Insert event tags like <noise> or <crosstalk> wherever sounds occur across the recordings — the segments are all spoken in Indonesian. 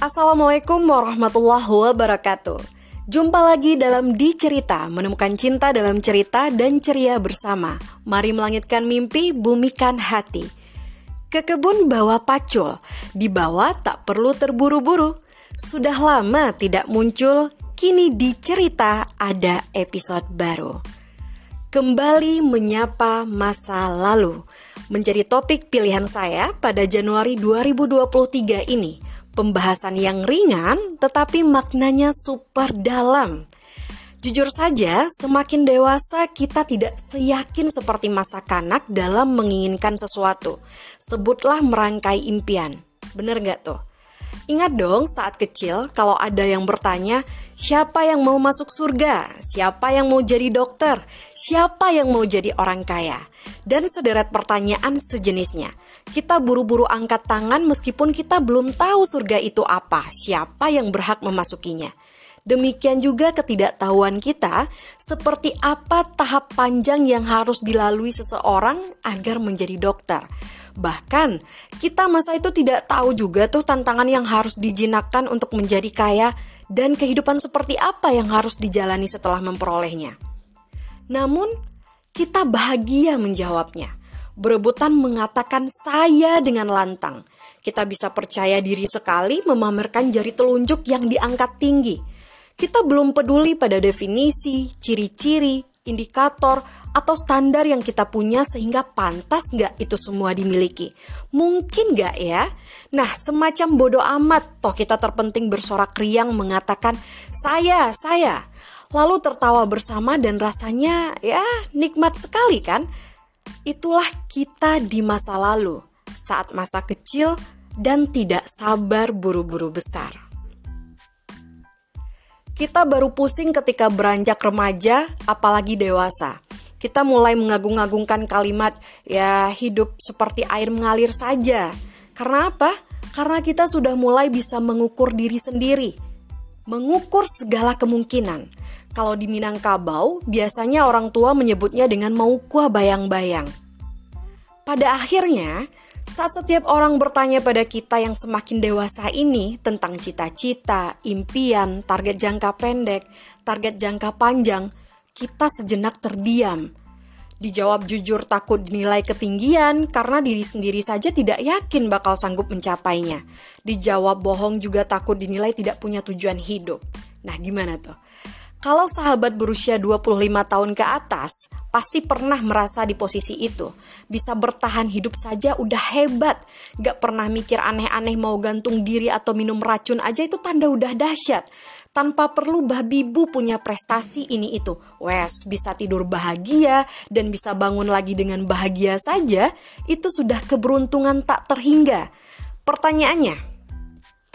Assalamualaikum warahmatullahi wabarakatuh. Jumpa lagi dalam Di Cerita, menemukan cinta dalam cerita dan ceria bersama. Mari melangitkan mimpi, bumikan hati. Ke kebun bawa pacul, dibawa tak perlu terburu-buru. Sudah lama tidak muncul, kini di cerita ada episode baru. Kembali menyapa masa lalu menjadi topik pilihan saya pada Januari 2023 ini. Pembahasan yang ringan tetapi maknanya super dalam. Jujur saja, semakin dewasa kita tidak seyakin seperti masa kanak dalam menginginkan sesuatu. Sebutlah merangkai impian. Bener gak tuh? Ingat dong saat kecil kalau ada yang bertanya, siapa yang mau masuk surga? Siapa yang mau jadi dokter? Siapa yang mau jadi orang kaya? Dan sederet pertanyaan sejenisnya. Kita buru-buru angkat tangan meskipun kita belum tahu surga itu apa, siapa yang berhak memasukinya. Demikian juga ketidaktahuan kita seperti apa tahap panjang yang harus dilalui seseorang agar menjadi dokter Bahkan, kita masa itu tidak tahu juga tuh tantangan yang harus dijinakkan untuk menjadi kaya dan kehidupan seperti apa yang harus dijalani setelah memperolehnya. Namun, kita bahagia menjawabnya. Berebutan mengatakan saya dengan lantang. Kita bisa percaya diri sekali memamerkan jari telunjuk yang diangkat tinggi. Kita belum peduli pada definisi, ciri-ciri, indikator, atau standar yang kita punya sehingga pantas nggak itu semua dimiliki? Mungkin nggak ya? Nah, semacam bodoh amat, toh kita terpenting bersorak riang mengatakan, saya, saya. Lalu tertawa bersama dan rasanya ya nikmat sekali kan? Itulah kita di masa lalu, saat masa kecil dan tidak sabar buru-buru besar. Kita baru pusing ketika beranjak remaja, apalagi dewasa kita mulai mengagung-agungkan kalimat ya hidup seperti air mengalir saja. Karena apa? Karena kita sudah mulai bisa mengukur diri sendiri. Mengukur segala kemungkinan. Kalau di Minangkabau, biasanya orang tua menyebutnya dengan maukua bayang-bayang. Pada akhirnya, saat setiap orang bertanya pada kita yang semakin dewasa ini tentang cita-cita, impian, target jangka pendek, target jangka panjang, kita sejenak terdiam. Dijawab jujur takut dinilai ketinggian karena diri sendiri saja tidak yakin bakal sanggup mencapainya. Dijawab bohong juga takut dinilai tidak punya tujuan hidup. Nah gimana tuh? Kalau sahabat berusia 25 tahun ke atas, pasti pernah merasa di posisi itu. Bisa bertahan hidup saja udah hebat. Gak pernah mikir aneh-aneh mau gantung diri atau minum racun aja itu tanda udah dahsyat. Tanpa perlu babi bu punya prestasi ini itu. Wes, bisa tidur bahagia dan bisa bangun lagi dengan bahagia saja, itu sudah keberuntungan tak terhingga. Pertanyaannya,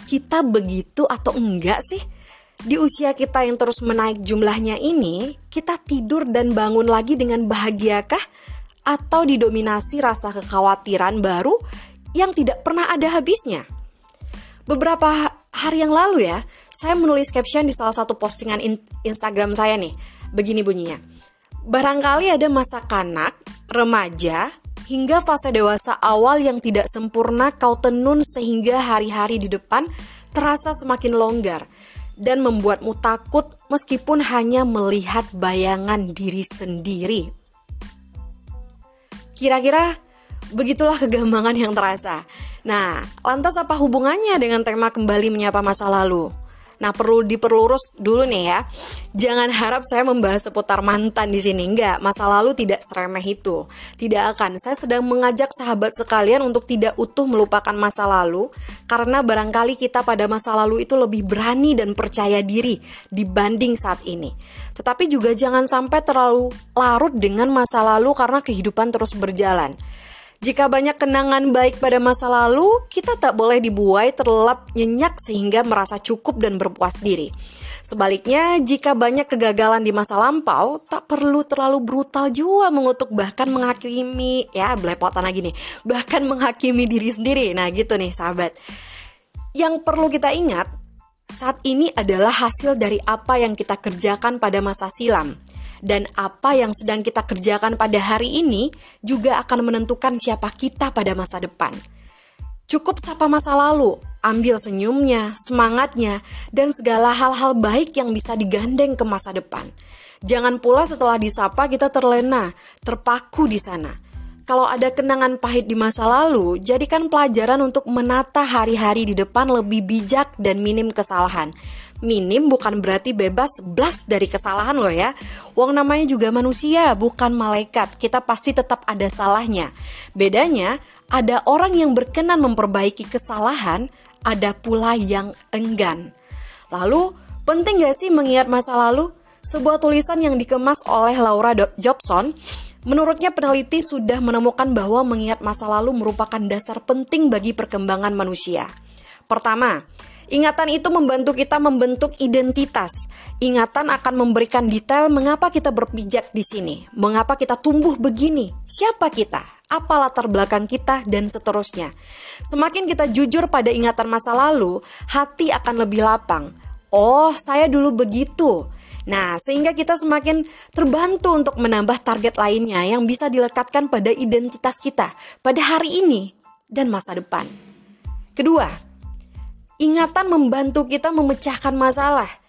kita begitu atau enggak sih? Di usia kita yang terus menaik jumlahnya ini, kita tidur dan bangun lagi dengan bahagiakah? Atau didominasi rasa kekhawatiran baru yang tidak pernah ada habisnya? Beberapa hari yang lalu ya, saya menulis caption di salah satu postingan in Instagram saya nih. Begini bunyinya. Barangkali ada masa kanak, remaja, hingga fase dewasa awal yang tidak sempurna kau tenun sehingga hari-hari di depan terasa semakin longgar dan membuatmu takut meskipun hanya melihat bayangan diri sendiri. Kira-kira begitulah kegambangan yang terasa. Nah, lantas apa hubungannya dengan tema kembali menyapa masa lalu? Nah, perlu diperlurus dulu nih ya. Jangan harap saya membahas seputar mantan di sini. Enggak, masa lalu tidak seremeh itu. Tidak akan. Saya sedang mengajak sahabat sekalian untuk tidak utuh melupakan masa lalu karena barangkali kita pada masa lalu itu lebih berani dan percaya diri dibanding saat ini. Tetapi juga jangan sampai terlalu larut dengan masa lalu karena kehidupan terus berjalan. Jika banyak kenangan baik pada masa lalu, kita tak boleh dibuai terlelap nyenyak sehingga merasa cukup dan berpuas diri. Sebaliknya, jika banyak kegagalan di masa lampau, tak perlu terlalu brutal juga mengutuk bahkan menghakimi, ya belepotan lagi nih, bahkan menghakimi diri sendiri. Nah gitu nih sahabat. Yang perlu kita ingat, saat ini adalah hasil dari apa yang kita kerjakan pada masa silam dan apa yang sedang kita kerjakan pada hari ini juga akan menentukan siapa kita pada masa depan. Cukup sapa masa lalu, ambil senyumnya, semangatnya, dan segala hal-hal baik yang bisa digandeng ke masa depan. Jangan pula setelah disapa kita terlena, terpaku di sana. Kalau ada kenangan pahit di masa lalu, jadikan pelajaran untuk menata hari-hari di depan lebih bijak dan minim kesalahan. Minim bukan berarti bebas blas dari kesalahan loh ya. Wong namanya juga manusia, bukan malaikat. Kita pasti tetap ada salahnya. Bedanya, ada orang yang berkenan memperbaiki kesalahan, ada pula yang enggan. Lalu, penting gak sih mengingat masa lalu? Sebuah tulisan yang dikemas oleh Laura Jobson, menurutnya peneliti sudah menemukan bahwa mengingat masa lalu merupakan dasar penting bagi perkembangan manusia. Pertama, ingatan itu membantu kita membentuk identitas. Ingatan akan memberikan detail mengapa kita berpijak di sini, mengapa kita tumbuh begini, siapa kita, apa latar belakang kita, dan seterusnya. Semakin kita jujur pada ingatan masa lalu, hati akan lebih lapang. Oh, saya dulu begitu. Nah, sehingga kita semakin terbantu untuk menambah target lainnya yang bisa dilekatkan pada identitas kita pada hari ini dan masa depan. Kedua, ingatan membantu kita memecahkan masalah.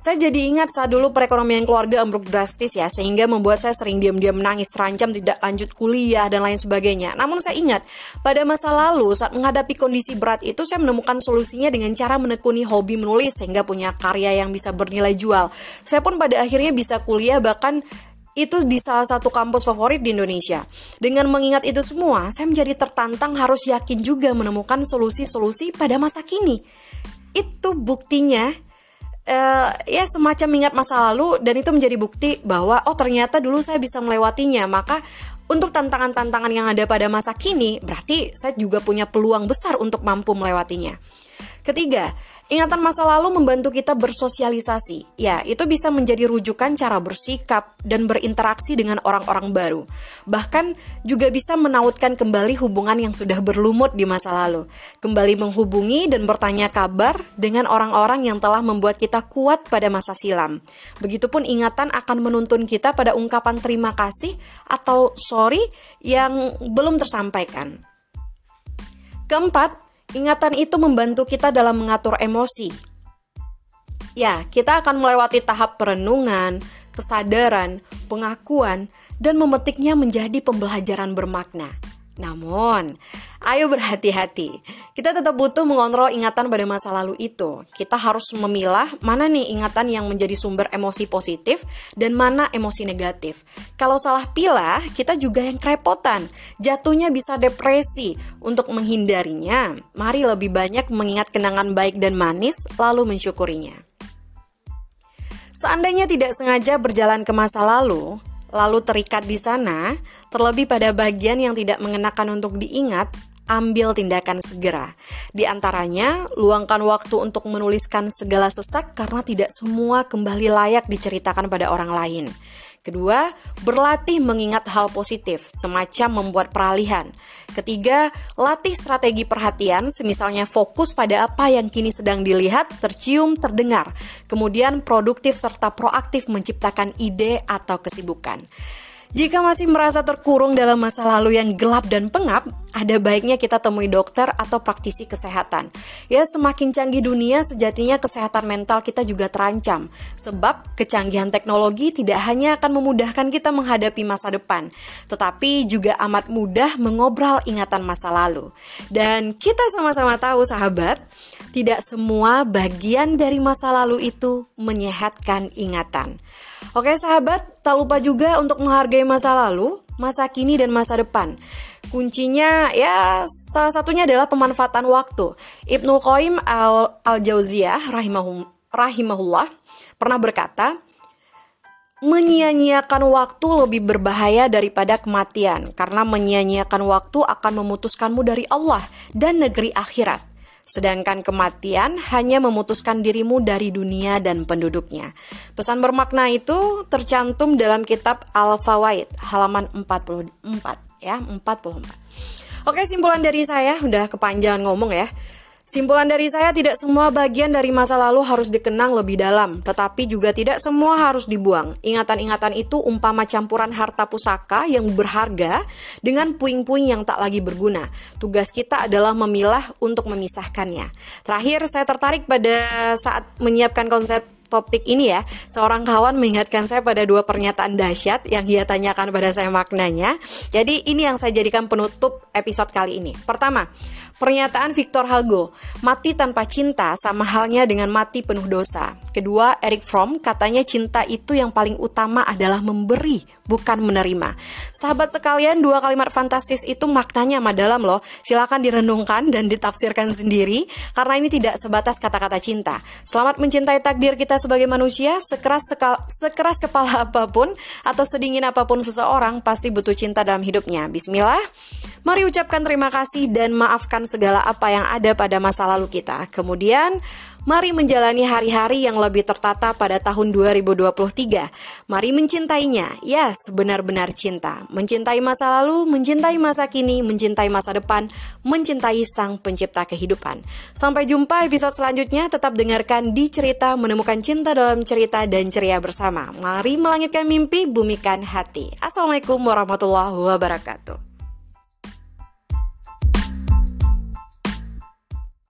Saya jadi ingat saat dulu perekonomian keluarga ambruk drastis ya, sehingga membuat saya sering diam-diam menangis, terancam tidak lanjut kuliah dan lain sebagainya. Namun saya ingat, pada masa lalu saat menghadapi kondisi berat itu saya menemukan solusinya dengan cara menekuni hobi menulis sehingga punya karya yang bisa bernilai jual. Saya pun pada akhirnya bisa kuliah bahkan itu di salah satu kampus favorit di Indonesia. Dengan mengingat itu semua, saya menjadi tertantang harus yakin juga menemukan solusi-solusi pada masa kini. Itu buktinya uh, ya semacam ingat masa lalu dan itu menjadi bukti bahwa oh ternyata dulu saya bisa melewatinya maka untuk tantangan-tantangan yang ada pada masa kini berarti saya juga punya peluang besar untuk mampu melewatinya. Ketiga, Ingatan masa lalu membantu kita bersosialisasi. Ya, itu bisa menjadi rujukan cara bersikap dan berinteraksi dengan orang-orang baru. Bahkan juga bisa menautkan kembali hubungan yang sudah berlumut di masa lalu. Kembali menghubungi dan bertanya kabar dengan orang-orang yang telah membuat kita kuat pada masa silam. Begitupun ingatan akan menuntun kita pada ungkapan terima kasih atau sorry yang belum tersampaikan. Keempat, Ingatan itu membantu kita dalam mengatur emosi. Ya, kita akan melewati tahap perenungan, kesadaran, pengakuan, dan memetiknya menjadi pembelajaran bermakna. Namun, ayo berhati-hati. Kita tetap butuh mengontrol ingatan pada masa lalu itu. Kita harus memilah mana nih ingatan yang menjadi sumber emosi positif dan mana emosi negatif. Kalau salah pilah, kita juga yang kerepotan. Jatuhnya bisa depresi. Untuk menghindarinya, mari lebih banyak mengingat kenangan baik dan manis lalu mensyukurinya. Seandainya tidak sengaja berjalan ke masa lalu, lalu terikat di sana, terlebih pada bagian yang tidak mengenakan untuk diingat, ambil tindakan segera. Di antaranya, luangkan waktu untuk menuliskan segala sesak karena tidak semua kembali layak diceritakan pada orang lain. Kedua, berlatih mengingat hal positif, semacam membuat peralihan. Ketiga, latih strategi perhatian, semisalnya fokus pada apa yang kini sedang dilihat, tercium, terdengar. Kemudian produktif serta proaktif menciptakan ide atau kesibukan. Jika masih merasa terkurung dalam masa lalu yang gelap dan pengap, ada baiknya kita temui dokter atau praktisi kesehatan. Ya, semakin canggih dunia, sejatinya kesehatan mental kita juga terancam. Sebab kecanggihan teknologi tidak hanya akan memudahkan kita menghadapi masa depan, tetapi juga amat mudah mengobrol ingatan masa lalu. Dan kita sama-sama tahu, sahabat, tidak semua bagian dari masa lalu itu menyehatkan ingatan. Oke sahabat, tak lupa juga untuk menghargai masa lalu, masa kini dan masa depan. Kuncinya ya salah satunya adalah pemanfaatan waktu. Ibnu Qayyim al-Jauziyah rahimahum, rahimahullah pernah berkata, menyia-nyiakan waktu lebih berbahaya daripada kematian karena menyia-nyiakan waktu akan memutuskanmu dari Allah dan negeri akhirat sedangkan kematian hanya memutuskan dirimu dari dunia dan penduduknya. Pesan bermakna itu tercantum dalam kitab Al-Fawaid halaman 44 ya, 44. Oke, simpulan dari saya udah kepanjangan ngomong ya. Simpulan dari saya tidak semua bagian dari masa lalu harus dikenang lebih dalam, tetapi juga tidak semua harus dibuang. Ingatan-ingatan itu umpama campuran harta pusaka yang berharga dengan puing-puing yang tak lagi berguna. Tugas kita adalah memilah untuk memisahkannya. Terakhir, saya tertarik pada saat menyiapkan konsep topik ini ya, seorang kawan mengingatkan saya pada dua pernyataan dahsyat yang dia tanyakan pada saya maknanya. Jadi ini yang saya jadikan penutup episode kali ini. Pertama, Pernyataan Victor Hugo, mati tanpa cinta sama halnya dengan mati penuh dosa. Kedua, Eric Fromm katanya cinta itu yang paling utama adalah memberi, bukan menerima. Sahabat sekalian, dua kalimat fantastis itu maknanya dalam loh. Silakan direnungkan dan ditafsirkan sendiri karena ini tidak sebatas kata-kata cinta. Selamat mencintai takdir kita sebagai manusia, sekeras sekal, sekeras kepala <laughs> apa pun atau sedingin apa pun seseorang pasti butuh cinta dalam hidupnya. Bismillah. Mari ucapkan terima kasih dan maafkan segala apa yang ada pada masa lalu kita. Kemudian, mari menjalani hari-hari yang lebih tertata pada tahun 2023. Mari mencintainya, ya sebenar-benar cinta. Mencintai masa lalu, mencintai masa kini, mencintai masa depan, mencintai sang pencipta kehidupan. Sampai jumpa episode selanjutnya, tetap dengarkan di cerita menemukan cinta dalam cerita dan ceria bersama. Mari melangitkan mimpi, bumikan hati. Assalamualaikum warahmatullahi wabarakatuh.